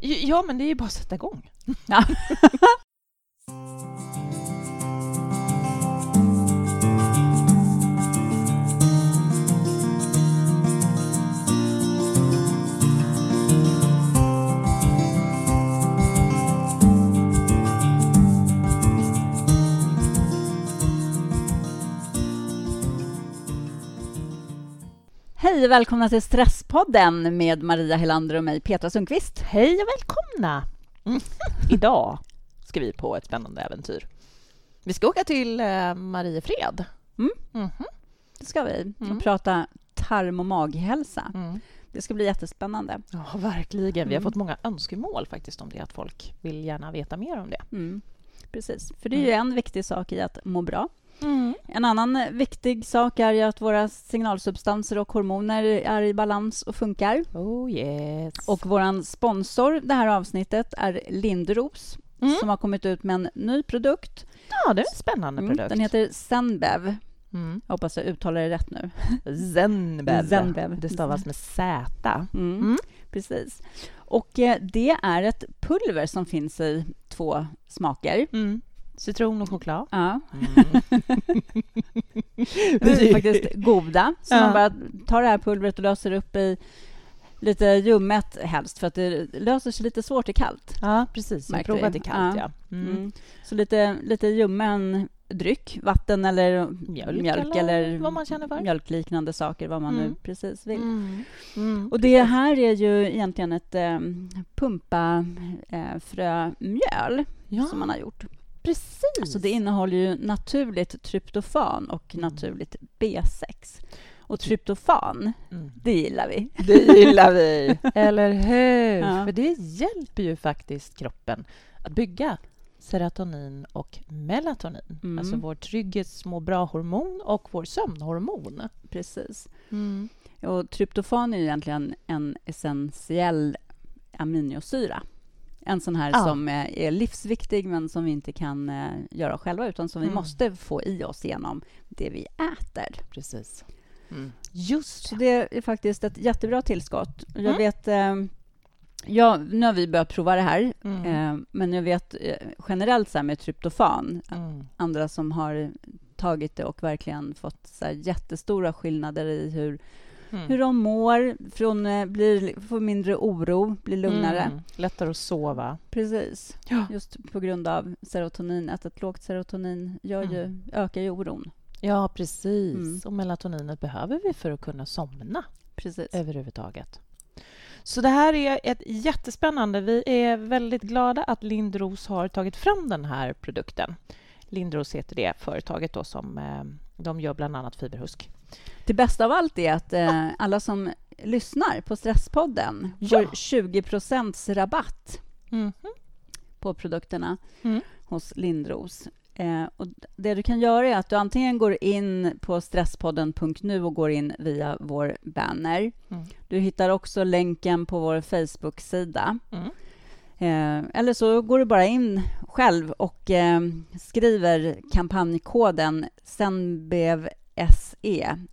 Ja, men det är ju bara att sätta igång. Ja. Hej och välkomna till Stresspodden med Maria Helander och mig, Petra Sundqvist. Hej och välkomna! Mm. Idag ska vi på ett spännande äventyr. Vi ska åka till eh, Mariefred. Mm. Mhm. Det ska vi. Mm. Och prata tarm och maghälsa. Mm. Det ska bli jättespännande. Ja, verkligen. Vi har Mm. fått många önskemål faktiskt om det, att folk vill gärna veta mer om det. Mm. Precis, för det är ju en viktig sak i att må bra. Mm. En annan viktig sak är ju att våra signalsubstanser och hormoner är i balans och funkar. Oh yes. Och vår sponsor det här avsnittet är Lindros Mm. som har kommit ut med en ny produkt. Ja, det är en spännande Mm, produkt. Den heter Zenbev. Mm. Jag hoppas jag uttalar det rätt nu. Zenbev. Zenbev. Det stavas med Z. Mm. Mm. Precis. Och eh, det är ett pulver som finns i två smaker. Mm. Citron och choklad. Ja, Mm. de är faktiskt goda. Så Ja. man bara tar det här pulvret och löser upp i lite ljummet helst, för att det löser sig lite svårt i kallt. Ja, precis. Jag i kallt, Ja. ja. Mm. Mm. Så lite, lite ljummen dryck, vatten eller Mjölk, mjölk eller eller vad man känner för. mjölkliknande saker, vad man nu Mm. precis vill. Mm. Mm. Och det här är ju egentligen ett eh, pumpa eh, ja, som man har gjort. Precis. Så det innehåller ju naturligt tryptofan och Mm. naturligt B6. Och tryptofan, Mm. det gillar vi. Det gillar vi, eller hur? Ja. För det hjälper ju faktiskt kroppen att bygga serotonin och melatonin. Mm. Alltså vår trygghets må bra-hormon och vår sömnhormon. Precis. Mm. Och tryptofan är egentligen en essentiell aminosyra. En sån här Ja. som eh, är livsviktig men som vi inte kan eh, göra själva utan som vi Mm. måste få i oss genom det vi äter. Precis. Mm. Just Så det. är faktiskt ett jättebra tillskott. Jag Mm. vet... Eh, ja, nu har vi börjat prova det här, Mm. men jag vet generellt så här med tryptofan, Mm. andra som har tagit det och verkligen fått så här jättestora skillnader i hur, Mm. hur de mår, från, eh, blir, får mindre oro, blir lugnare. Mm. Lättare att sova. Precis. Ja. Just på grund av serotoninet. Ett lågt serotonin gör ju, Mm. ökar ju oron. Ja, precis. Mm. Och melatoninet behöver vi för att kunna somna Precis. överhuvudtaget. Så det här är ett jättespännande. Vi är väldigt glada att Lindros har tagit fram den här produkten. Lindros heter det företaget då som eh, de gör bland annat fiberhusk. Det bästa av allt är att eh, alla som lyssnar på Stresspodden Ja. får 20 rabatt Mhm. på produkterna Mm. hos Lindros. Eh, och det du kan göra är att du antingen går in på stresspodden.nu och går in via vår banner. Mm. Du hittar också länken på vår Facebook-sida. Mm. Eh, eller så går du bara in själv och eh, skriver kampanjkoden SENBEVSE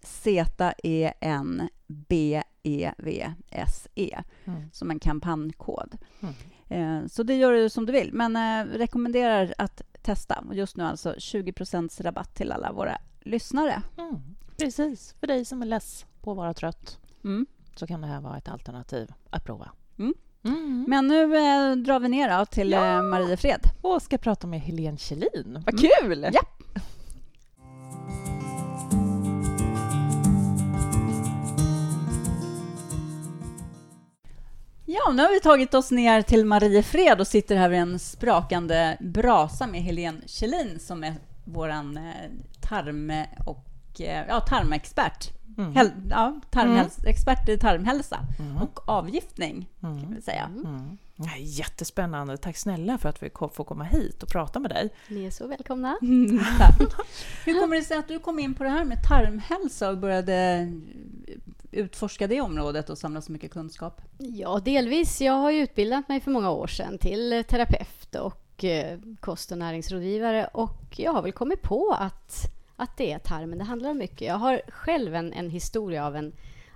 Z-E-N-B-E-V-S-E Mm. som en kampanjkod. Mm. Eh, så det gör du som du vill, men eh, rekommenderar att testa. Och just nu alltså 20 rabatt till alla våra lyssnare. Mm. Precis. För dig som är less på att vara trött Mm. så kan det här vara ett alternativ att prova. Mm. Mm. Men nu eh, drar vi ner då till Ja. eh, Mariefred. Och ska prata med Helene Kjellin. Vad Mm. kul! Ja. Ja, nu har vi tagit oss ner till Mariefred och sitter här vid en sprakande brasa med Helene Kjellin som är vår tarm och eh, ja, tarmexpert. Mm. Häl, ja, tarmhäls- Expert i tarmhälsa Mm. och avgiftning, kan Mm. vi säga. Mm. Ja, Jättespännande. Tack snälla för att vi får komma hit och prata med dig. Ni är så välkomna. Mm, tack. Hur kommer det sig att du kom in på det här med tarmhälsa och började utforska det området och samla så mycket kunskap? Ja, delvis. Jag har utbildat mig för många år sedan till terapeut och eh, kost och näringsrådgivare och jag har väl kommit på att, att det är tarmen det handlar om mycket. Jag har själv en, en historia av en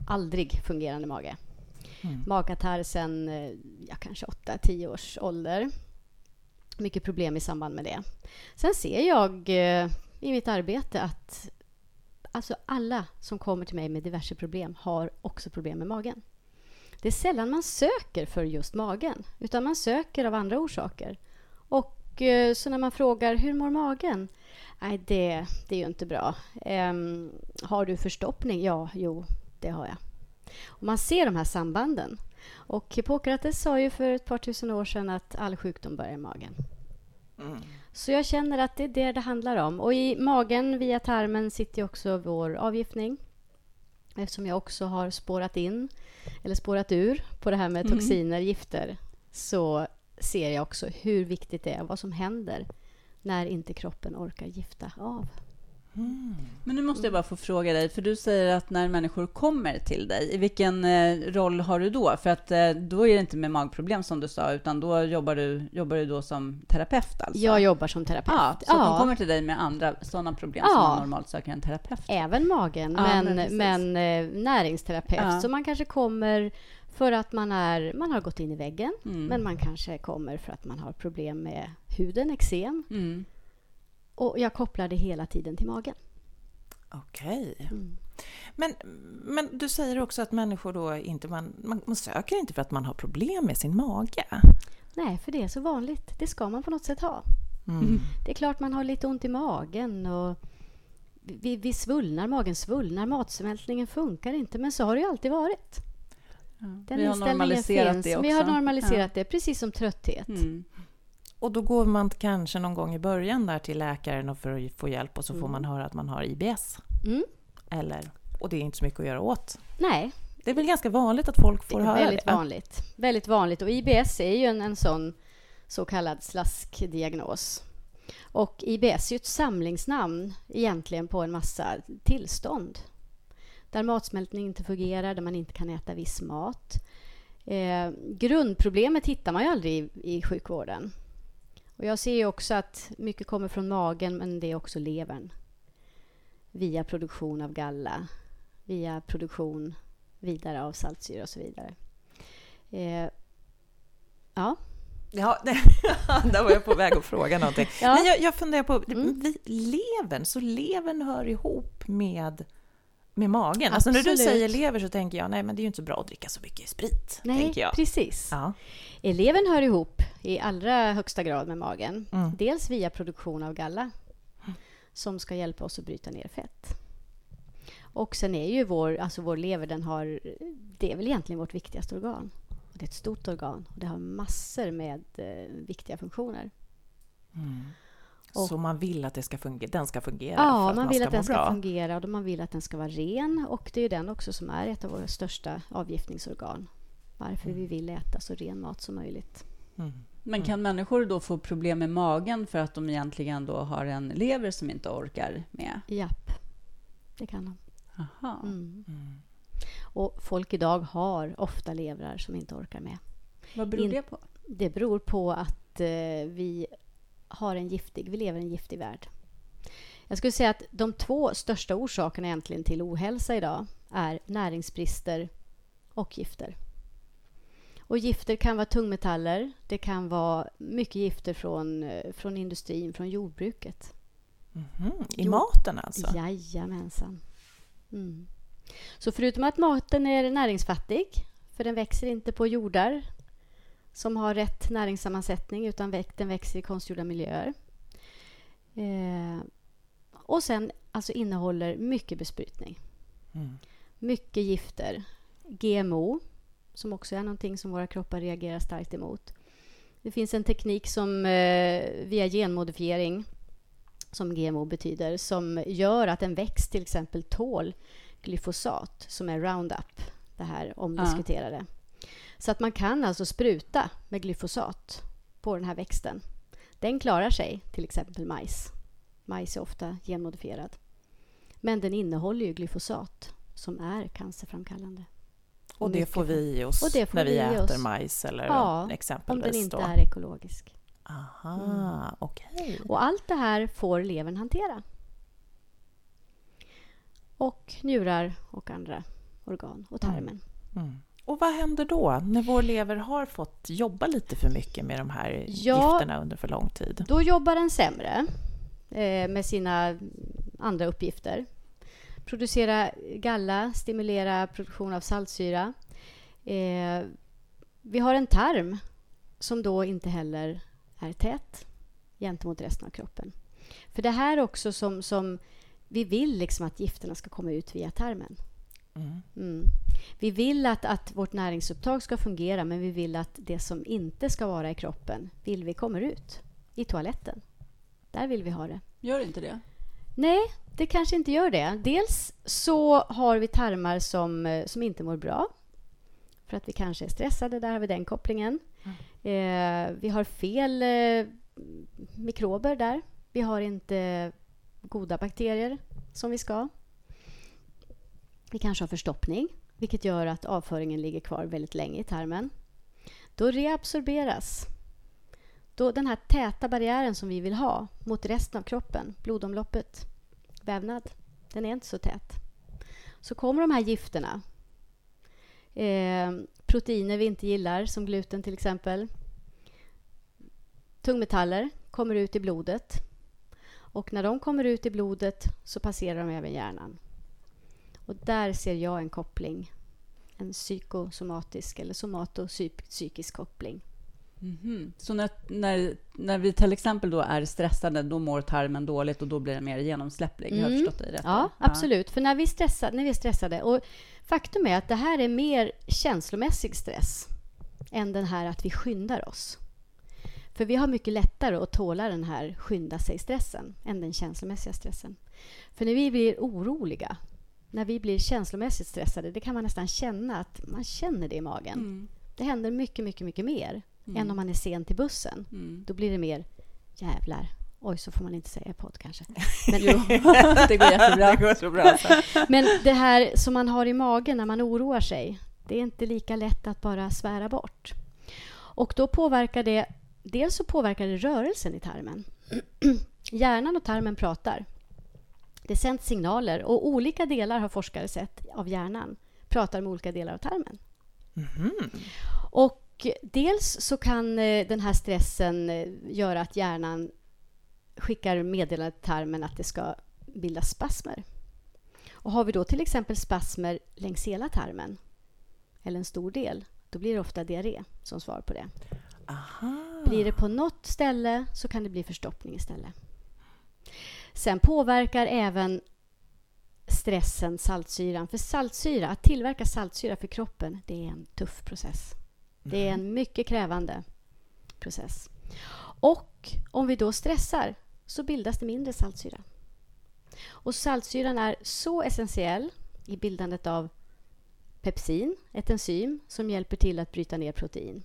aldrig fungerande mage. Mm. Magkatarr sen sedan ja, kanske 8-10 års ålder. Mycket problem i samband med det. Sen ser jag eh, i mitt arbete att alltså alla som kommer till mig med diverse problem har också problem med magen. Det är sällan man söker för just magen, utan man söker av andra orsaker. Och eh, så när man frågar hur mår magen? Nej, det, det är ju inte bra. Um, har du förstoppning? Ja, jo, det har jag. Och man ser de här sambanden. Och Hippokrates sa ju för ett par tusen år sedan att all sjukdom börjar i magen. Mm. Så jag känner att det är det det handlar om. Och i magen, via tarmen, sitter också vår avgiftning. Eftersom jag också har spårat in, eller spårat ur, på det här med mm. toxiner, mm. gifter, så ser jag också hur viktigt det är, vad som händer när inte kroppen orkar gifta av. Mm. Men nu måste jag bara få fråga dig, för du säger att när människor kommer till dig, i vilken eh, roll har du då? För att eh, då är det inte med magproblem som du sa, utan då jobbar du, jobbar du då som terapeut alltså? Jag jobbar som terapeut. Ja, så ja. de kommer till dig med andra sådana problem ja. som man normalt söker en terapeut Även magen, ja, men, men, men eh, näringsterapeut. Så man kanske kommer för att man, är, man har gått in i väggen, mm. men man kanske kommer för att man har problem med huden, eksem. Mm och jag kopplar det hela tiden till magen. Okej. Okay. Mm. Men, men du säger också att människor då inte, man, man, man, söker inte för att man har problem med sin mage? Nej, för det är så vanligt. Det ska man på något sätt ha. Mm. Det är klart man har lite ont i magen och vi, vi svullnar, magen svullnar, matsmältningen funkar inte, men så har det ju alltid varit. Ja. Den vi har normaliserat finns. det också. Vi har normaliserat ja. det, precis som trötthet. Mm. Och då går man kanske någon gång i början där till läkaren för att få hjälp och så mm. får man höra att man har IBS. Mm. Eller, och det är inte så mycket att göra åt. Nej. Det är väl ganska vanligt att folk får höra det? Det är väldigt vanligt. Väldigt vanligt. Och IBS är ju en, en sån så kallad slaskdiagnos. Och IBS är ju ett samlingsnamn egentligen på en massa tillstånd. Där matsmältning inte fungerar, där man inte kan äta viss mat. Eh, grundproblemet hittar man ju aldrig i, i sjukvården. Och jag ser också att mycket kommer från magen, men det är också levern. Via produktion av galla, via produktion vidare av saltsyra och så vidare. Eh, ja. Ja, där var jag på väg att fråga någonting. Ja. Men jag, jag funderar på, mm. levern, så levern hör ihop med med magen. Alltså när du säger lever så tänker jag, nej men det är ju inte så bra att dricka så mycket sprit. Nej, precis. Ja. Levern hör ihop i allra högsta grad med magen. Mm. Dels via produktion av galla som ska hjälpa oss att bryta ner fett. Och sen är ju vår, alltså vår lever, den har, det är väl egentligen vårt viktigaste organ. Det är ett stort organ och det har massor med eh, viktiga funktioner. Mm. Och, så man vill att det ska fungera, den ska fungera? Ja, man, vill att den ska bra. fungera och man vill att den ska vara ren. Och det är den också som är ett av våra största avgiftningsorgan. Varför mm. vi vill äta så ren mat som möjligt. Mm. Men kan människor då få problem med magen för att de egentligen då har en lever som inte orkar med? Japp, det kan de. Aha. Mm. mm. Och folk idag har ofta levrar som inte orkar med. Vad beror det på? Det beror på att eh, vi har en giftig, vi lever i en giftig värld. Jag skulle säga att de två största orsakerna egentligen till ohälsa idag är näringsbrister och gifter. Och gifter kan vara tungmetaller, det kan vara mycket gifter från, eh, från industrin, från jordbruket. Mm. I jo maten alltså? Jajamensan. Mm. Så förutom att maten är näringsfattig, för den växer inte på jordar som har rätt näringssammansättning utan den växer i konstgjorda miljöer. Eh, och sen alltså innehåller mycket besprutning. Mm. Mycket gifter. GMO, som också är någonting som våra kroppar reagerar starkt emot. Det finns en teknik som eh, via genmodifiering, som GMO betyder, som gör att en växt till exempel tål glyfosat, som är Roundup, det här omdiskuterade. Ja. Så att man kan alltså spruta med glyfosat på den här växten. Den klarar sig, till exempel majs. Majs är ofta genmodifierad. Men den innehåller ju glyfosat som är cancerframkallande. Och det får vi i oss när vi, vi äter oss. majs eller ja, exempelvis? om den inte då. är ekologisk. Aha, mm. okej. Okay. Och allt det här får levern hantera. Och njurar och andra organ och tarmen. Mm. Mm. Och vad händer då när vår lever har fått jobba lite för mycket med de här ja, gifterna under för lång tid? Då jobbar den sämre eh, med sina andra uppgifter. Producera galla, stimulera produktion av saltsyra. Eh, vi har en tarm som då inte heller är tät gentemot resten av kroppen. För det här också som, som vi vill liksom att gifterna ska komma ut via tarmen. Mm. Mm. Vi vill att, att vårt näringsupptag ska fungera men vi vill att det som inte ska vara i kroppen vill vi kommer ut i toaletten. Där vill vi ha det. Gör inte det? Nej, det kanske inte gör det. Dels så har vi tarmar som, eh, som inte mår bra för att vi kanske är stressade. Där har vi den kopplingen. Mm. Eh, vi har fel eh, mikrober där. Vi har inte goda bakterier som vi ska. Vi kanske har förstoppning, vilket gör att avföringen ligger kvar väldigt länge i tarmen. Då reabsorberas då den här täta barriären som vi vill ha mot resten av kroppen, blodomloppet, vävnad, den är inte så tät. Så kommer de här gifterna, eh, proteiner vi inte gillar, som gluten till exempel, tungmetaller kommer ut i blodet. Och när de kommer ut i blodet så passerar de även hjärnan. Och där ser jag en koppling. En psykosomatisk eller somatopsykisk koppling. Mm -hmm. Så när, när, när vi till exempel då är stressade, då mår tarmen dåligt och då blir den mer genomsläpplig? Mm. Har jag förstått dig rätt? Ja, absolut. Ja. För när vi, stressar, när vi är stressade... Och faktum är att det här är mer känslomässig stress än den här att vi skyndar oss. För vi har mycket lättare att tåla den här skynda sig-stressen än den känslomässiga stressen. För när vi blir oroliga, när vi blir känslomässigt stressade, det kan man nästan känna att man känner det i magen. Mm. Det händer mycket, mycket, mycket mer mm. än om man är sen till bussen. Mm. Då blir det mer jävlar. Oj, så får man inte säga i podd kanske. Men jo, det går jättebra. det går så bra. Men det här som man har i magen när man oroar sig, det är inte lika lätt att bara svära bort. Och då påverkar det dels så påverkar det rörelsen i tarmen. Hjärnan och tarmen pratar. Det sänds signaler och olika delar har forskare sett av hjärnan pratar med olika delar av tarmen. Mm. Och dels så kan eh, den här stressen eh, göra att hjärnan skickar meddelande till tarmen att det ska bildas spasmer. Och har vi då till exempel spasmer längs hela tarmen, eller en stor del, då blir det ofta diarré som svar på det. Aha. Blir det på något ställe så kan det bli förstoppning istället. Sen påverkar även stressen saltsyran. För saltsyra, att tillverka saltsyra för kroppen, det är en tuff process. Det är en mycket krävande process. Och om vi då stressar så bildas det mindre saltsyra. Och saltsyran är så essentiell i bildandet av pepsin, ett enzym som hjälper till att bryta ner protein.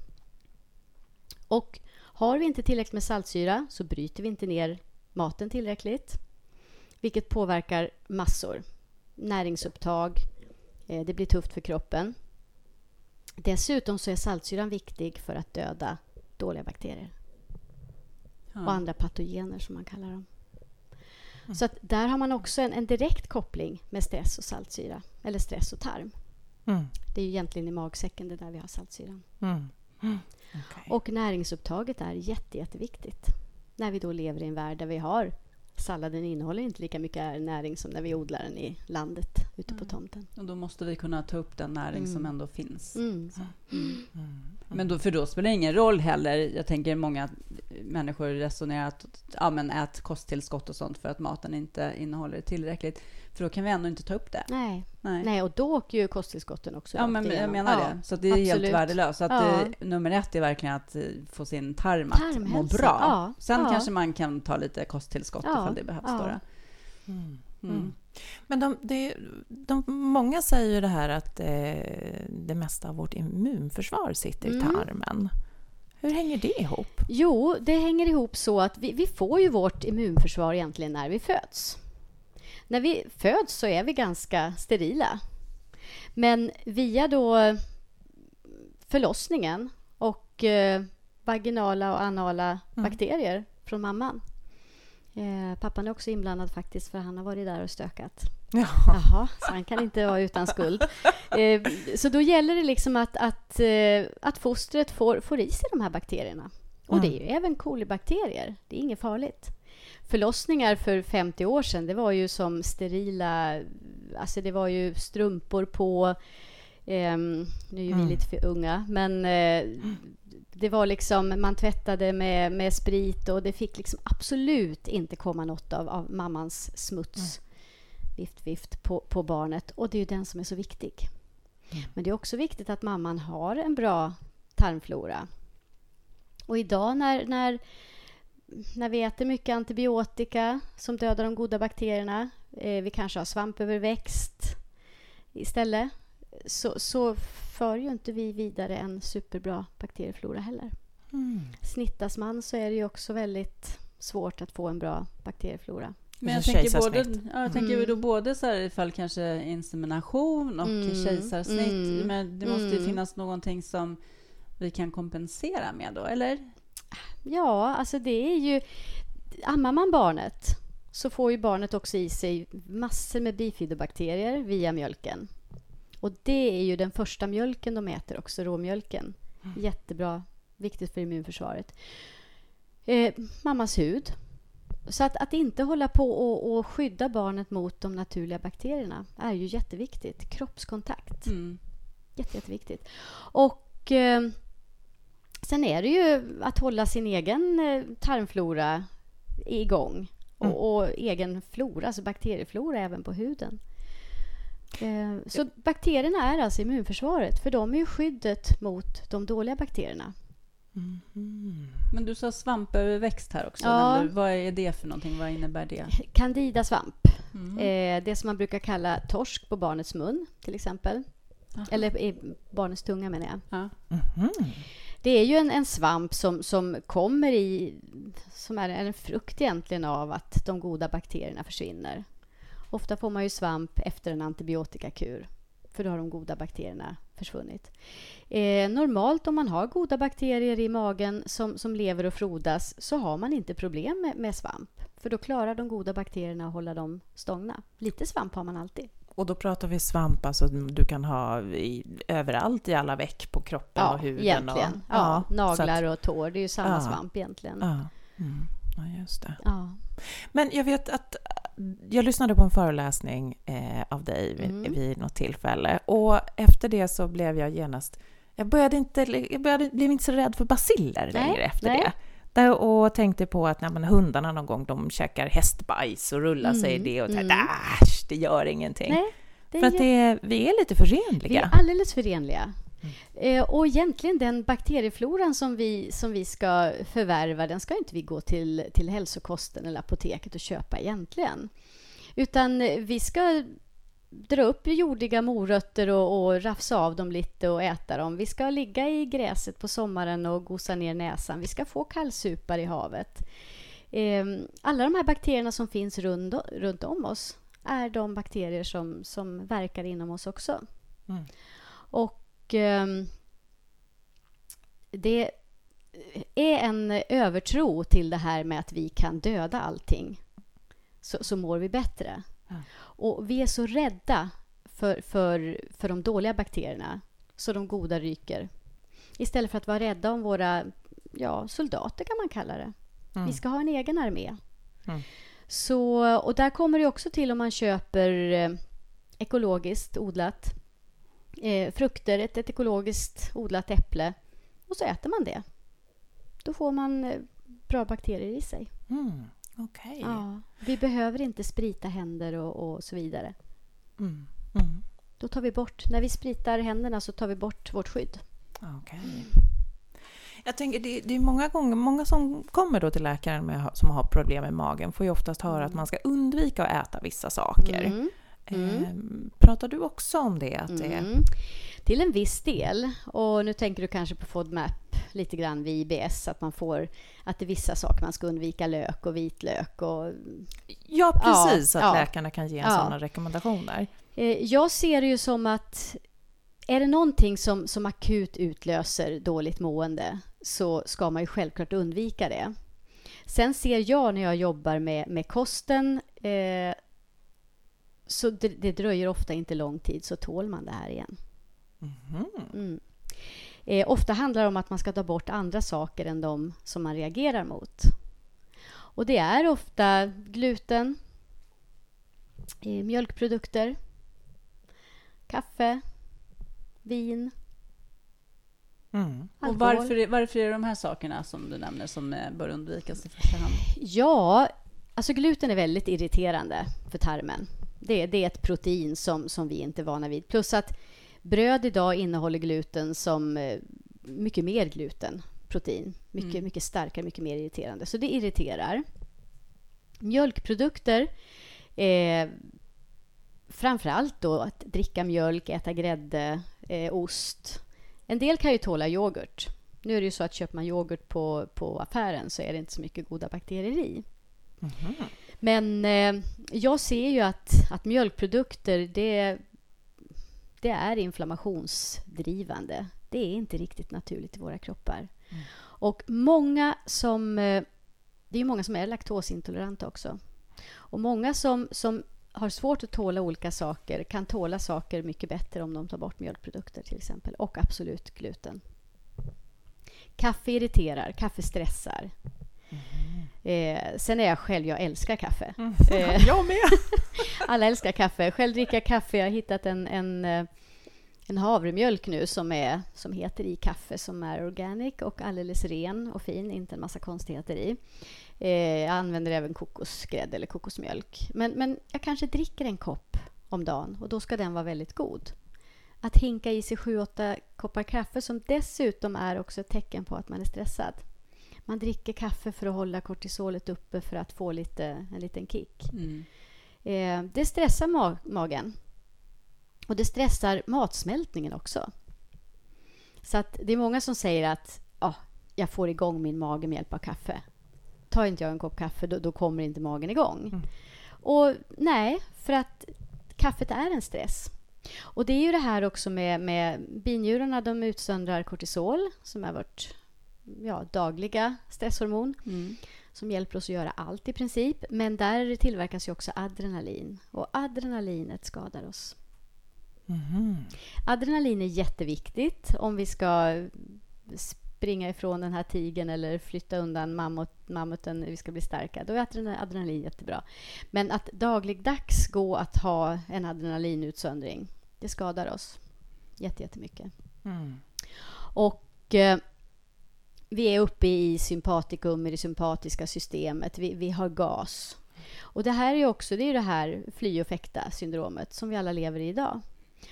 Och har vi inte tillräckligt med saltsyra så bryter vi inte ner maten tillräckligt, vilket påverkar massor. Näringsupptag, eh, det blir tufft för kroppen. Dessutom så är saltsyran viktig för att döda dåliga bakterier ja. och andra patogener som man kallar dem. Mm. Så där har man också en, en, direkt koppling med stress och saltsyra, eller stress och tarm. Mm. Det är ju egentligen i magsäcken det där vi har saltsyran. Mm. mm. Okay. Och näringsupptaget är jätte, jätteviktigt när vi då lever i en värld där vi har salladen innehåller inte lika mycket näring som när vi odlar den i landet ute mm. på tomten. Och då måste vi kunna ta upp den näring mm. som ändå finns. Mm. mm. mm. Men då, för då spelar det ingen roll heller. Jag tänker många människor resonerar att ja, men ät kosttillskott och sånt för att maten inte innehåller tillräckligt. För då kan vi ändå inte ta upp det. Nej, Nej. Nej och då åker ju kosttillskotten också Ja, men jag menar ja, det. Så det är absolut. helt värdelöst. Så att ja. det, nummer ett är verkligen att eh, få sin tarm att må bra. Ja, Sen ja. kanske man kan ta lite kosttillskott ja, ifall det behövs. Då. Mm. Mm. Men de, de, de, många säger ju det här att eh, det mesta av vårt immunförsvar sitter i mm. tarmen. Hur hänger det ihop? Jo, det hänger ihop så att vi, vi får ju vårt immunförsvar egentligen när vi föds. När vi föds så är vi ganska sterila. Men via då förlossningen och eh, vaginala och anala mm. bakterier från mamman. Eh, pappan är också inblandad faktiskt, för han har varit där och stökat. Ja. Jaha, så han kan inte vara utan skuld. Eh, så då gäller det liksom att, att, eh, att fostret får, får i sig de här bakterierna. Och det är ju även kolibakterier. Det är inget farligt. Förlossningar för 50 år sedan, det var ju som sterila... Alltså det var ju strumpor på... Eh, nu är vi Mm. lite för unga, men eh, det var liksom... Man tvättade med, med sprit och det fick liksom absolut inte komma något av, av mammans smuts. Vift, vift på, på barnet. Och det är ju den som är så viktig. Mm. Men det är också viktigt att mamman har en bra tarmflora. Och idag när, när, när vi äter mycket antibiotika som dödar de goda bakterierna, eh, vi kanske har svampöverväxt istället, så, så för ju inte vi vidare en superbra bakterieflora heller. Mm. Snittas man så är det ju också väldigt svårt att få en bra bakterieflora. Men jag Alltså tänker både, ja, jag tänker Mm. då både så här ifall kanske insemination och Mm. kejsarsnitt. Mm. Men det måste ju Mm. finnas någonting som vi kan kompensera med då, eller? Ja, alltså det är ju... Ammar man barnet så får ju barnet också i sig massor med bifidobakterier via mjölken. Och det är ju den första mjölken de äter också, råmjölken. Jättebra, viktigt för immunförsvaret. Eh, mammas hud. Så att, att inte hålla på och, och skydda barnet mot de naturliga bakterierna är ju jätteviktigt. Kroppskontakt. Mm. Jätte, jätteviktigt. Och eh, sen är det ju att hålla sin egen eh, tarmflora igång. Mm. Och, och egen flora, alltså bakterieflora även på huden. Eh, så bakterierna är alltså immunförsvaret, för de är ju skyddet mot de dåliga bakterierna. Mhm. Men du sa svampöverväxt här också. Ja. du. Vad är det för någonting? Vad innebär det? Candidasvamp, Mm. eh, det som man brukar kalla torsk på barnets mun till exempel. Aha. Eller i barnets tunga menar jag. Ja. Mhm. Det är ju en, en svamp som, som kommer i... Som är en frukt egentligen av att de goda bakterierna försvinner. Ofta får man ju svamp efter en antibiotikakur. För då har de goda bakterierna försvunnit. Eh, normalt om man har goda bakterier i magen som, som lever och frodas så har man inte problem med, med svamp. För då klarar de goda bakterierna att hålla dem stångna. Lite svamp har man alltid. Och då pratar vi svamp, alltså du kan ha i, överallt i alla veck på kroppen och huden. egentligen. Och, Ja, så naglar att- och tår, det är ju samma Ja. svamp egentligen. Ja. Mm. ja, just det. Ja. Men jag vet att jag lyssnade på en föreläsning eh, av dig vid, Mm. vid något tillfälle och efter det så blev jag genast... Jag började inte, jag började, blev inte så rädd för basiller längre efter nej. det. Där, och tänkte på att nej, hundarna någon gång de käkar hästbajs och rullar sig i Mm, det och tänkte mm. äsch, det gör ingenting. Nej, det för är att det, vi är lite Vi förenliga. är alldeles förenliga. Eh, och egentligen den bakteriefloran som vi, som vi ska förvärva, den ska inte vi gå till, till hälsokosten eller apoteket och köpa egentligen. Utan vi ska dra upp jordiga morötter och, och rafsa av dem lite och äta dem. Vi ska ligga i gräset på sommaren och gosa ner näsan. Vi ska få kallsupar i havet. Eh, alla de här bakterierna som finns runt, runt om oss är de bakterier som, som verkar inom oss också. Mm. Och ehm, det är en övertro till det här med att vi kan döda allting. Så, så mår vi bättre. Ja. Och vi är så rädda för, för, för de dåliga bakterierna så de goda ryker. Istället för att vara rädda om våra ja, soldater kan man kalla det. Mm. Vi ska ha en egen armé. Mm. Så, och där kommer det också till om man köper eh, ekologiskt odlat eh, frukter, ett, ett ekologiskt odlat äpple och så äter man det. Då får man eh, bra bakterier i sig. Mm. Okej. Ja, vi behöver inte sprita händer och, och så vidare. Mm. Mm. Då tar vi bort, när vi spritar händerna så tar vi bort vårt skydd. Okej. Jag tänker, det, det är många gånger, många som kommer då till läkaren med, som har problem med magen får ju oftast höra att man ska undvika att äta vissa saker. Mm. Mm. Ehm, pratar du också om det? Att det Mm. Till en viss del. Och nu tänker du kanske på FODMAP lite grann vid IBS, att man får att det är vissa saker man ska undvika, lök och vitlök och Ja, precis. Ja, att ja. läkarna kan ge en Ja. sådana rekommendationer. Eh, Jag ser det ju som att är det någonting som, som akut utlöser dåligt mående så ska man ju självklart undvika det. Sen ser jag när jag jobbar med, med kosten eh, så det, det, dröjer ofta inte lång tid så tål man det här igen. Mhm. Mm. Eh, ofta handlar det om att man ska ta bort andra saker än de som man reagerar mot. Och det är ofta gluten, eh, mjölkprodukter, kaffe, vin, Mm. Och varför, är- varför är det de här sakerna som du nämner som eh, bör undvikas i första hand? Ja, alltså gluten är väldigt irriterande för tarmen. Det, det är ett protein som, som vi inte är vana vid. Plus att bröd idag innehåller gluten som eh, mycket mer gluten, protein. Mycket, Mm. mycket starkare, mycket mer irriterande. Så det irriterar. Mjölkprodukter, eh, framför allt då att dricka mjölk, äta grädde, eh, ost. En del kan ju tåla yoghurt. Nu är det ju så att köper man yoghurt på, på affären så är det inte så mycket goda bakterier i. Mhm. Men eh, jag ser ju att, att mjölkprodukter, det, det är inflammationsdrivande. Det är inte riktigt naturligt i våra kroppar. Och många som... Eh, det är många som är laktosintoleranta också. Och många som, som har svårt att tåla olika saker kan tåla saker mycket bättre om de tar bort mjölkprodukter till exempel. Och absolut gluten. Kaffe irriterar, kaffe stressar. Eh, sen är jag själv, jag älskar kaffe. Eh, Jag med! alla älskar kaffe. Själv dricker jag kaffe. Jag har hittat en, en, eh, en havremjölk nu som, är, som heter i kaffe som är organic och alldeles ren och fin, inte en massa konstigheter i. Eh, jag använder även kokosgrädde eller kokosmjölk. Men, men jag kanske dricker en kopp om dagen och då ska den vara väldigt god. Att hinka i sig 7-8 koppar kaffe som dessutom är också ett tecken på att man är stressad. Man dricker kaffe för att hålla kortisolet uppe för att få lite, en liten kick. Mm. Eh, det stressar ma- magen. Och det stressar matsmältningen också. Så att det är många som säger att ah, jag får igång min mage med hjälp av kaffe. Tar inte jag en kopp kaffe då, då kommer inte magen igång. Mm. Och nej, för att kaffet är en stress. Och det är ju det här också med, med binjurarna. De utsöndrar kortisol som är vårt ja, dagliga stresshormon Mm. som hjälper oss att göra allt i princip. Men där tillverkas ju också adrenalin och adrenalinet skadar oss. Mhm. Adrenalin är jätteviktigt om vi ska springa ifrån den här tigen eller flytta undan mammut, mammuten, vi ska bli starka. Då är adrenalin, jättebra. Men att dagligdags gå att ha en adrenalinutsöndring, det skadar oss jätte, jättemycket. Mm. Och eh, vi är uppe i sympatikum, i det sympatiska systemet. Vi, vi har gas. Och det här är också det, är det här fly och fäkta syndromet som vi alla lever i idag.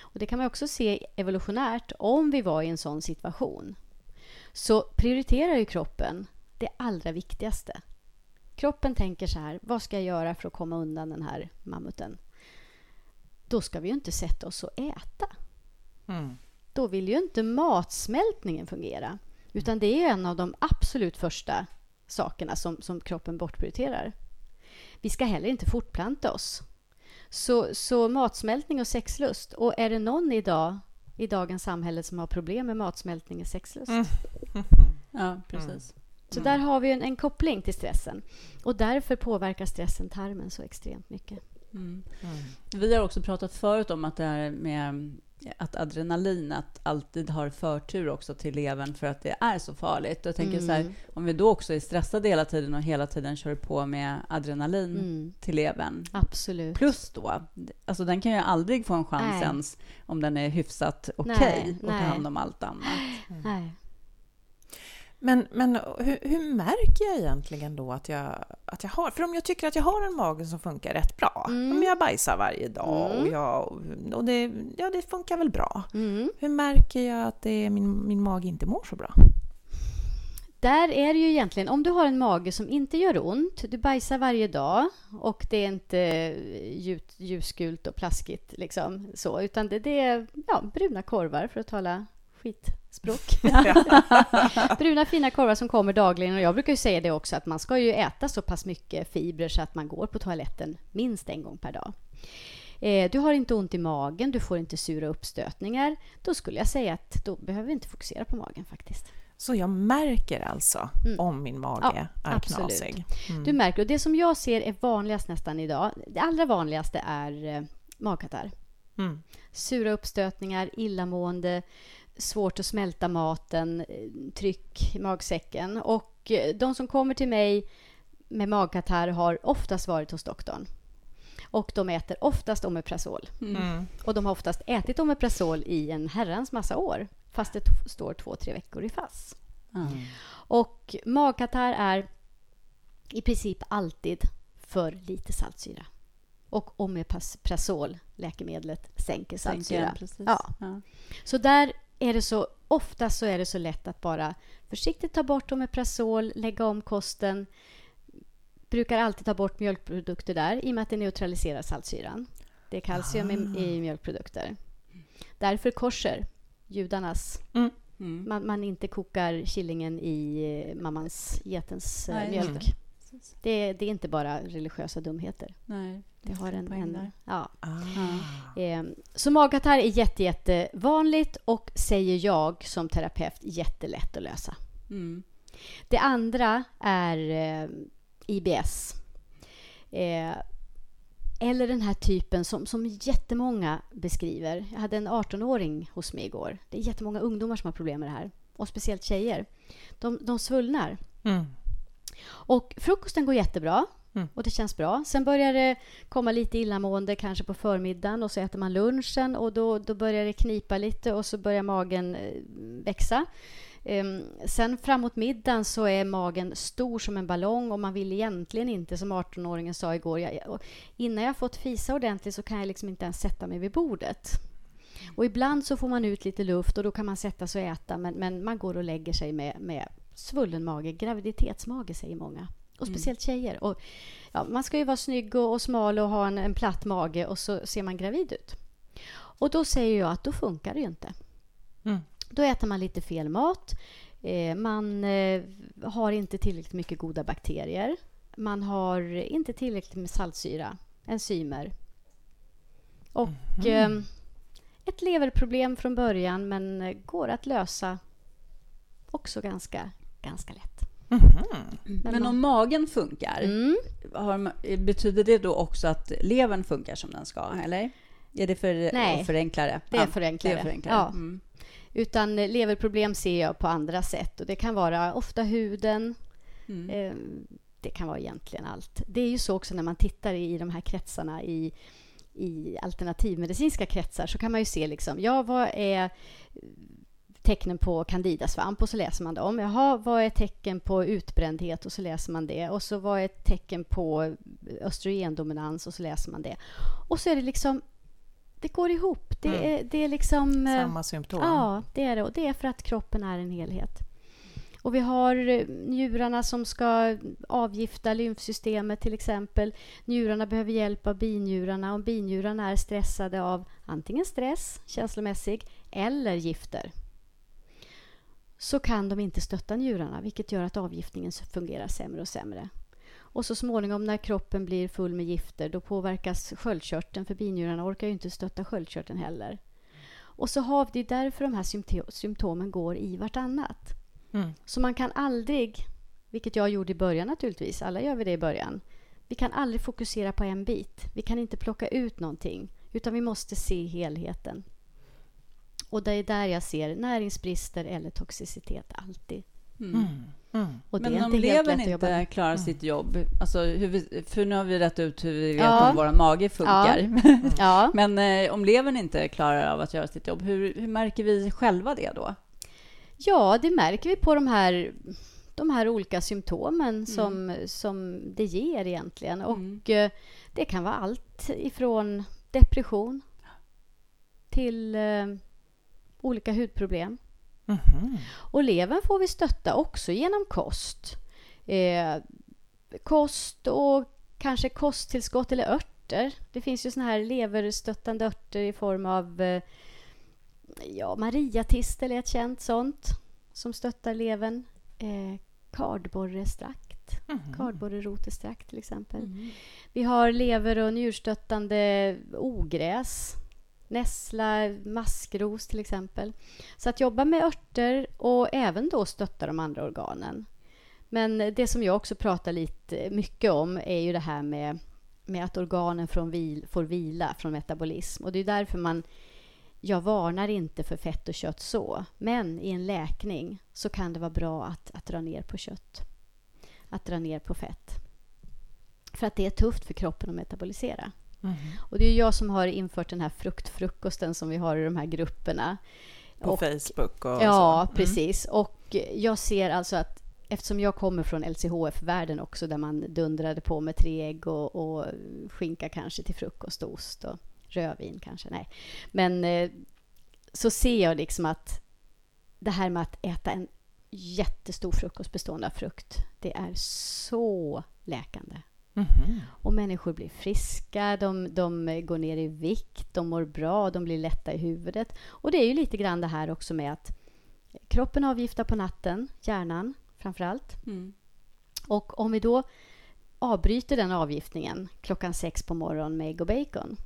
Och det kan man också se evolutionärt om vi var i en sån situation. Så prioriterar ju kroppen det allra viktigaste. Kroppen tänker så här, vad ska jag göra för att komma undan den här mammuten? Då ska vi ju inte sätta oss och äta Mm. då vill ju inte matsmältningen fungera. Utan det är en av de absolut första sakerna som, som kroppen bortprioriterar. Vi ska heller inte fortplanta oss. Så, så matsmältning och sexlust. Och är det någon idag i dagens samhälle som har problem med matsmältning och sexlust? Mm. Ja, precis. Så där har vi en, en koppling till stressen. Och därför påverkar stressen tarmen så extremt mycket. Mm. Mm. Vi har också pratat förut om att det här med att adrenalin att alltid har förtur också till levern för att det är så farligt. Jag tänker så här, Mm. om vi då också är stressade hela tiden och hela tiden kör på med adrenalin Mm. till levern. Absolut. Plus då, alltså den kan ju aldrig få en chans Nej. ens om den är hyfsat okej Nej, och tar hand om allt annat. Nej. Men, men hur, hur märker jag egentligen då att jag, att jag har... För om jag tycker att jag har en mage som funkar rätt bra, Mm. om jag bajsar varje dag och, Mm. jag, och det, ja, det funkar väl bra. Mm. Hur märker jag att det min, min mage inte mår så bra? Där är det ju egentligen, om du har en mage som inte gör ont, du bajsar varje dag och det är inte ljus, ljusgult och plaskigt liksom så, utan det, det är ja, bruna korvar för att tala skitspråk. bruna fina korvar som kommer dagligen och jag brukar ju säga det också att man ska ju äta så pass mycket fibrer så att man går på toaletten minst en gång per dag. Eh, du har inte ont i magen, du får inte sura uppstötningar. Då skulle jag säga att då behöver vi inte fokusera på magen faktiskt. Så jag märker alltså Mm. om min mage Ja, är absolut. knasig? Mm. Du märker, och det som jag ser är vanligast nästan idag, det allra vanligaste är eh, magkatarr. Mm. Sura uppstötningar, illamående, svårt att smälta maten, eh, tryck i magsäcken. Och eh, de som kommer till mig med magkatarr har oftast varit hos doktorn. Och de äter oftast Omeprazol. Mm. mm. Och de har oftast ätit Omeprazol i en herrans massa år fast det står två, tre veckor i FASS. Mm. Och magkatarr är i princip alltid för lite saltsyra. Och Omeprazol, läkemedlet, sänker saltsyra. Sänker, ja. ja. Så där är det så, ofta så är det så lätt att bara försiktigt ta bort Omeprazol, lägga om kosten. Brukar alltid ta bort mjölkprodukter där i och med att det neutraliserar saltsyran. Det är kalcium ah. i, i, mjölkprodukter. Därför korser, judarnas. Mm. Mm. Man, man, inte kokar killingen i eh, mammans, getens eh, Nej, mjölk. Det, det, är inte bara religiösa dumheter. Nej, det har en... en ja. Ah. Eh, så magkatarr är jätte, jättevanligt och, säger jag som terapeut, jättelätt att lösa. Mm. Det andra är eh, IBS. Eh, eller den här typen som, som jättemånga beskriver. Jag hade en 18-åring hos mig igår. Det är jättemånga ungdomar som har problem med det här. Och speciellt tjejer. De, de svullnar. Mm. Och frukosten går jättebra. Mm. Och det känns bra. Sen börjar det komma lite illamående kanske på förmiddagen och så äter man lunchen och då, då börjar det knipa lite och så börjar magen eh, växa. Um, sen framåt middagen så är magen stor som en ballong och man vill egentligen inte, som 18-åringen sa igår, jag, innan jag fått fisa ordentligt så kan jag liksom inte ens sätta mig vid bordet. Och ibland så får man ut lite luft och då kan man sätta sig och äta men, men man går och lägger sig med, med svullen mage, graviditetsmage säger många. Och mm. speciellt tjejer. Och, ja, man ska ju vara snygg och, och smal och ha en, en platt mage och så ser man gravid ut. Och då säger jag att då funkar det ju inte. Mm. Då äter man lite fel mat. Eh, man eh, har inte tillräckligt mycket goda bakterier. Man har inte tillräckligt med saltsyra, enzymer. Och mm. eh, ett leverproblem från början, men går att lösa också ganska, ganska lätt. Mm. Men, om magen funkar, mm. har, betyder det då också att levern funkar som den ska? Eller? Är det för Nej, förenklare? det är förenklare. Det är förenklare. Ja. Mm. Utan leverproblem ser jag på andra sätt. Och Det kan vara ofta huden. Mm. Eh, det kan vara egentligen allt. Det är ju så också när man tittar i de här kretsarna i, i alternativmedicinska kretsar så kan man ju se liksom, ja, vad är tecknen på candidasvamp och så läser man dem. Jaha, vad är tecken på utbrändhet och så läser man det. Och så vad är tecken på östrogendominans och så läser man det. Och så är det liksom det går ihop. Det, mm. är, det är liksom... Eh, Samma symptom. Ja, det är det. Och det är för att kroppen är en helhet. Och vi har eh, njurarna som ska avgifta lymfsystemet till exempel. Njurarna behöver hjälp av binjurarna. Om binjurarna är stressade av antingen stress, känslomässig, eller gifter så kan de inte stötta njurarna vilket gör att avgiftningen fungerar sämre och sämre. Och så småningom när kroppen blir full med gifter då påverkas sköldkörteln för binjurarna orkar ju inte stötta sköldkörteln heller. Och så har vi därför de här symptomen går i vartannat. Mm. Så man kan aldrig, vilket jag gjorde i början naturligtvis, alla gör vi det i början. Vi kan aldrig fokusera på en bit. Vi kan inte plocka ut någonting utan vi måste se helheten. Och det är där jag ser näringsbrister eller toxicitet alltid. Mm. mm. Mm. Men om levern inte klarar mm. sitt jobb, alltså vi, för nu har vi rätt ut hur vi vet ja. om vår mage funkar. Ja. ja. Men eh, om levern inte klarar av att göra sitt jobb, hur, hur, märker vi själva det då? Ja, det märker vi på de här, de här olika symptomen mm. som, som det ger egentligen. Och mm. eh, det kan vara allt ifrån depression till eh, olika hudproblem. Mm. Och levern får vi stötta också genom kost. Eh, kost och kanske kosttillskott eller örter. Det finns ju såna här leverstöttande örter i form av eh, ja, mariatistel är ett känt sånt som stöttar levern. Eh, kardborrestrakt, mm. kardborrerotextrakt till exempel. Mm. Vi har lever och njurstöttande ogräs nässla, maskros till exempel. Så att jobba med örter och även då stötta de andra organen. Men det som jag också pratar lite mycket om är ju det här med med att organen från vil, får vila från metabolism. Och det är därför man jag varnar inte för fett och kött så, men i en läkning så kan det vara bra att, att dra ner på kött. Att dra ner på fett. För att det är tufft för kroppen att metabolisera. Mm. Och det är jag som har infört den här fruktfrukosten som vi har i de här grupperna. På och, Facebook och Ja, så. Mm. precis. Och jag ser alltså att eftersom jag kommer från LCHF-världen också där man dundrade på med tre ägg och, och skinka kanske till frukost och ost och rödvin kanske, nej. Men eh, så ser jag liksom att det här med att äta en jättestor frukost bestående av frukt, det är så läkande. Mm -hmm. Och människor blir friska, de, de går ner i vikt, de mår bra, de blir lätta i huvudet. Och det är ju lite grann det här också med att kroppen avgiftar på natten, hjärnan framför allt. Mm. Och om vi då avbryter den avgiftningen klockan sex på morgonen med ägg och bacon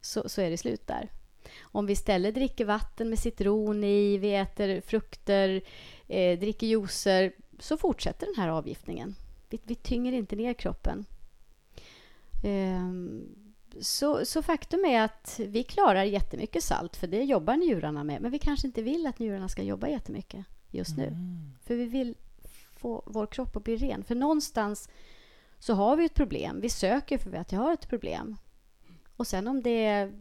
så, så är det slut där. Om vi istället dricker vatten med citron i, vi äter frukter, eh, dricker juicer så fortsätter den här avgiftningen. Vi, vi tynger inte ner kroppen. Eh, så, så, faktum är att vi klarar jättemycket salt, för det jobbar njurarna med. Men vi kanske inte vill att njurarna ska jobba jättemycket just nu. Mm. För vi vill få vår kropp att bli ren. För någonstans så har vi ett problem. Vi söker för att vi har ett problem. Och sen om det är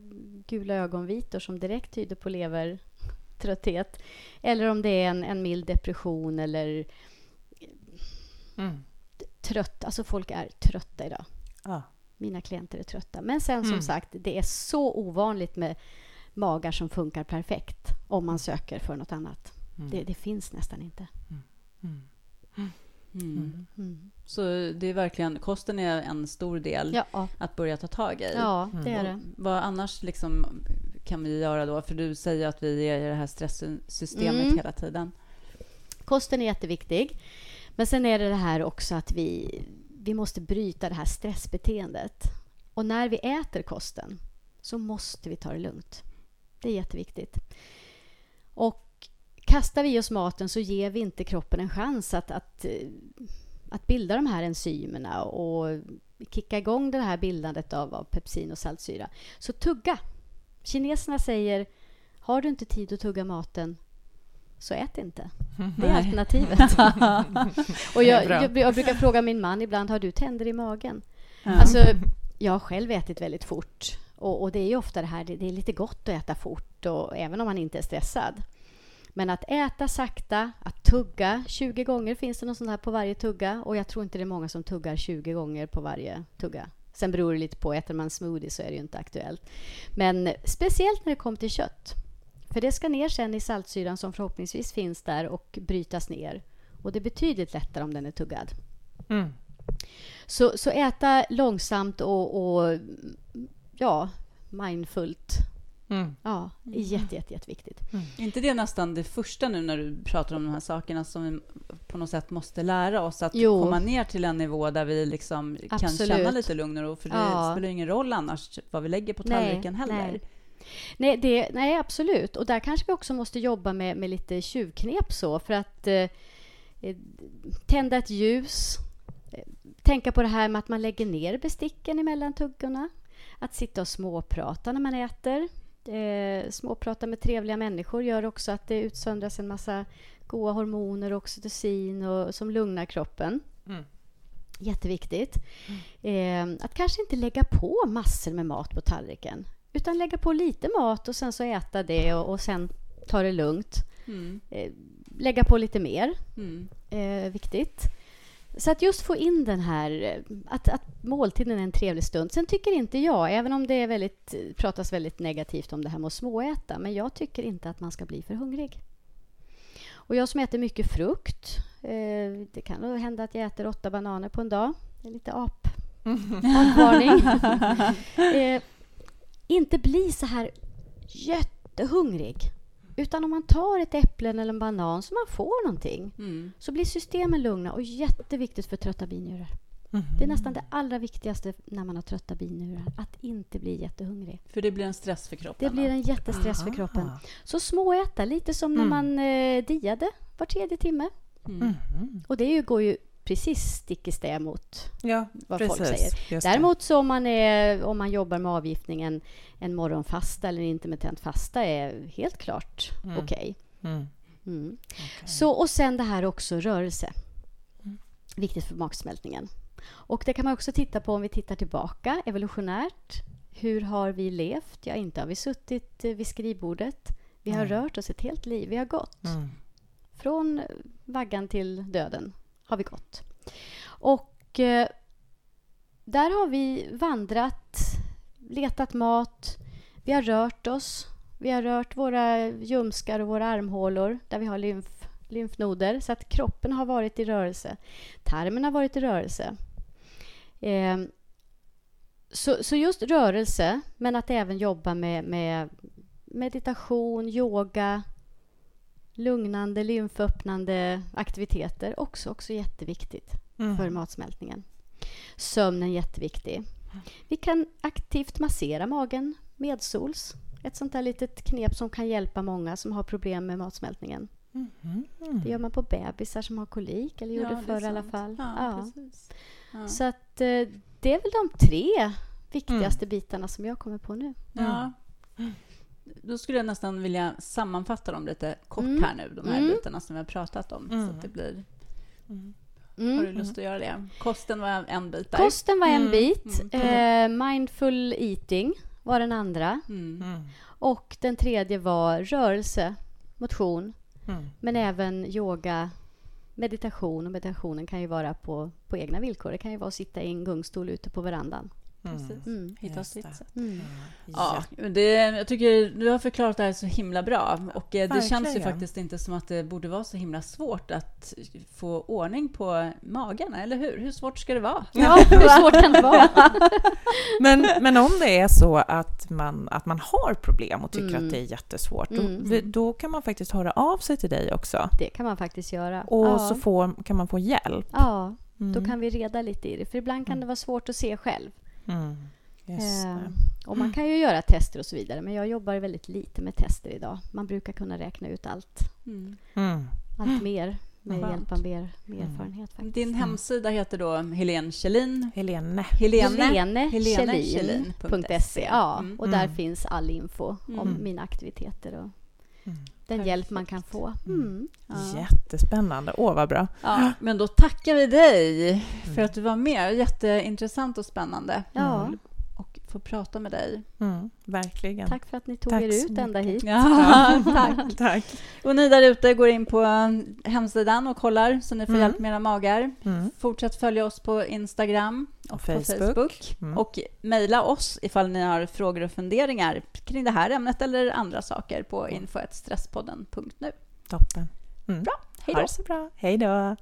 gula ögonvitor som direkt tyder på levertrötthet eller om det är en, en mild depression eller mm. Trött. Alltså folk är trötta idag. Ah. Mina klienter är trötta. Men sen som mm. sagt, det är så ovanligt med magar som funkar perfekt om man söker för något annat. Mm. Det, det, finns nästan inte. Mm. Mm. Mm. mm. Mm. Så det är verkligen, kosten är en stor del ja. att börja ta tag i. Ja, det är det. Vad annars liksom kan vi göra då? För du säger att vi är i det här stresssystemet mm. hela tiden. Kosten är jätteviktig. Men sen är det det här också att vi, vi måste bryta det här stressbeteendet. Och när vi äter kosten så måste vi ta det lugnt. Det är jätteviktigt. Och kastar vi oss maten så ger vi inte kroppen en chans att, att, eh, att bilda de här enzymerna och kicka igång det här bildandet av, av pepsin och saltsyra. Så tugga! Kineserna säger har du inte tid att tugga maten så ät inte. Det är alternativet. och jag, jag, jag, brukar fråga min man ibland, har du tänder i magen? Ja. Alltså, jag har själv ätit väldigt fort. Och, och det är ofta det här, det, det, är lite gott att äta fort, och, även om man inte är stressad. Men att äta sakta, att tugga 20 gånger finns det något sånt här på varje tugga och jag tror inte det är många som tuggar 20 gånger på varje tugga. Sen beror det lite på, äter man smoothie så är det ju inte aktuellt. Men speciellt när det kommer till kött. För det ska ner sen i saltsyran som förhoppningsvis finns där och brytas ner. Och det är betydligt lättare om den är tuggad. Mm. Så, så äta långsamt och, och ja, mindfullt Mm. Ja, mm. jätte, jätte, jätteviktigt. Mm. inte det nästan det första nu när du pratar om de här sakerna som vi på något sätt måste lära oss att jo. komma ner till en nivå där vi liksom kan känna lite lugn och ro? För det ja. spelar ingen roll annars vad vi lägger på tallriken nej, heller. Nej. Nej, det, nej, absolut. Och där kanske vi också måste jobba med, med lite tjuvknep så för att eh, tända ett ljus. Eh, tänka på det här med att man lägger ner besticken emellan tuggorna. Att sitta och småprata när man äter. Eh, småprata med trevliga människor gör också att det utsöndras en massa goda hormoner och oxytocin och, som lugnar kroppen. Mm. Jätteviktigt. Mm. Eh, att kanske inte lägga på massor med mat på tallriken utan lägga på lite mat och sen så äta det och, och sen ta det lugnt. Mm. Eh, lägga på lite mer. Mm. Eh, viktigt. Så att just få in den här, att, att måltiden är en trevlig stund. Sen tycker inte jag, även om det är väldigt, pratas väldigt negativt om det här med att småäta, men jag tycker inte att man ska bli för hungrig. Och jag som äter mycket frukt, eh, det kan då hända att jag äter åtta bananer på en dag. Det är lite ap. Apvarning. eh, inte bli så här jättehungrig. Utan om man tar ett äpple eller en banan så man får någonting mm. så blir systemen lugna och jätteviktigt för trötta binjurar. Mm. Det är nästan det allra viktigaste när man har trötta binjurar, att inte bli jättehungrig. För det blir en stress för kroppen? Det blir en jättestress Aha. för kroppen. Så småäta, lite som mm. när man eh, diade var tredje timme. Mm. Och det ju, går ju precis stick i stäv mot ja, vad precis, folk säger. Däremot så om man, är, om man jobbar med avgiftning, en, en morgonfasta eller en intermittent fasta är helt klart mm. okej. Okay. Mm. Mm. Okay. Så, och sen det här också rörelse. Mm. Viktigt för magsmältningen. Och det kan man också titta på om vi tittar tillbaka evolutionärt. Hur har vi levt? Ja, inte har vi suttit vid skrivbordet. Vi har rört oss ett helt liv. Vi har gått. Mm. Från vaggan till döden har vi gått. Och eh, där har vi vandrat, letat mat, vi har rört oss. Vi har rört våra ljumskar och våra armhålor där vi har lymf, lymfnoder. Så att kroppen har varit i rörelse. Tarmen har varit i rörelse. Eh, så, så, just rörelse, men att även jobba med, med meditation, yoga, lugnande, lymföppnande aktiviteter. Också, också jätteviktigt mm. för matsmältningen. Sömnen jätteviktig. Vi kan aktivt massera magen medsols. Ett sånt där litet knep som kan hjälpa många som har problem med matsmältningen. Mm. Det gör man på bebisar som har kolik, eller gjorde ja, förr i alla fall. Ja, ja. Så att, eh, det är väl de tre viktigaste mm. bitarna som jag kommer på nu. Ja. Då skulle jag nästan vilja sammanfatta dem lite kort mm. här nu, de här mm. bitarna som vi har pratat om. Så att det mm. blir... Mm. Har du lust att göra det? Kosten var en bit där. Kosten var en bit. Eh, mindful eating var den andra. Och den tredje var rörelse, motion. Men även yoga, meditation. Och meditationen kan ju vara på, på egna villkor. Det kan ju vara att sitta i en gungstol ute på verandan. Precis. Mm. Hitta sitt sätt. Mm. Ja, det, jag tycker du har förklarat det här så himla bra. Och eh, det Verkligen. känns ju faktiskt inte som att det borde vara så himla svårt att få ordning på magen, eller hur? Hur svårt ska det vara? Ja, hur svårt kan det vara? men, men om det är så att man, att man har problem och tycker mm. att det är jättesvårt, då, mm. då, kan man faktiskt höra av sig till dig också. Det kan man faktiskt göra. Och ja. så får, kan man få hjälp. Ja, då mm. kan vi reda lite i det. För ibland kan mm. det vara svårt att se själv. Mm. Eh, och man kan ju göra tester och så vidare, men jag jobbar väldigt lite med tester idag. Man brukar kunna räkna ut allt. Mm. mm. Allt mer med mm. hjälp av mer, mer mm. erfarenhet. Faktiskt. Din hemsida heter då Helene Kjellin? Helene. Helene, Helene Kjellin.se. Ja, mm. och där mm. finns all info om mina aktiviteter och den Perfekt. hjälp man kan få. Mm. Ja. Jättespännande. Åh, vad bra. Ja, men då tackar vi dig för att du var med. Jätteintressant och spännande. Ja och få prata med dig. Mm, verkligen. Tack för att ni tog tack er ut ända hit. Ja, tack. tack. Och ni där ute går in på hemsidan och kollar så ni får mm. hjälp med era magar. Mm. Fortsätt följa oss på Instagram och, och Facebook. Facebook. Mm. Och mejla oss ifall ni har frågor och funderingar kring det här ämnet eller andra saker på info.stresspodden.nu. Toppen. Mm. Bra. Hej då. Ha det så bra. Hej då.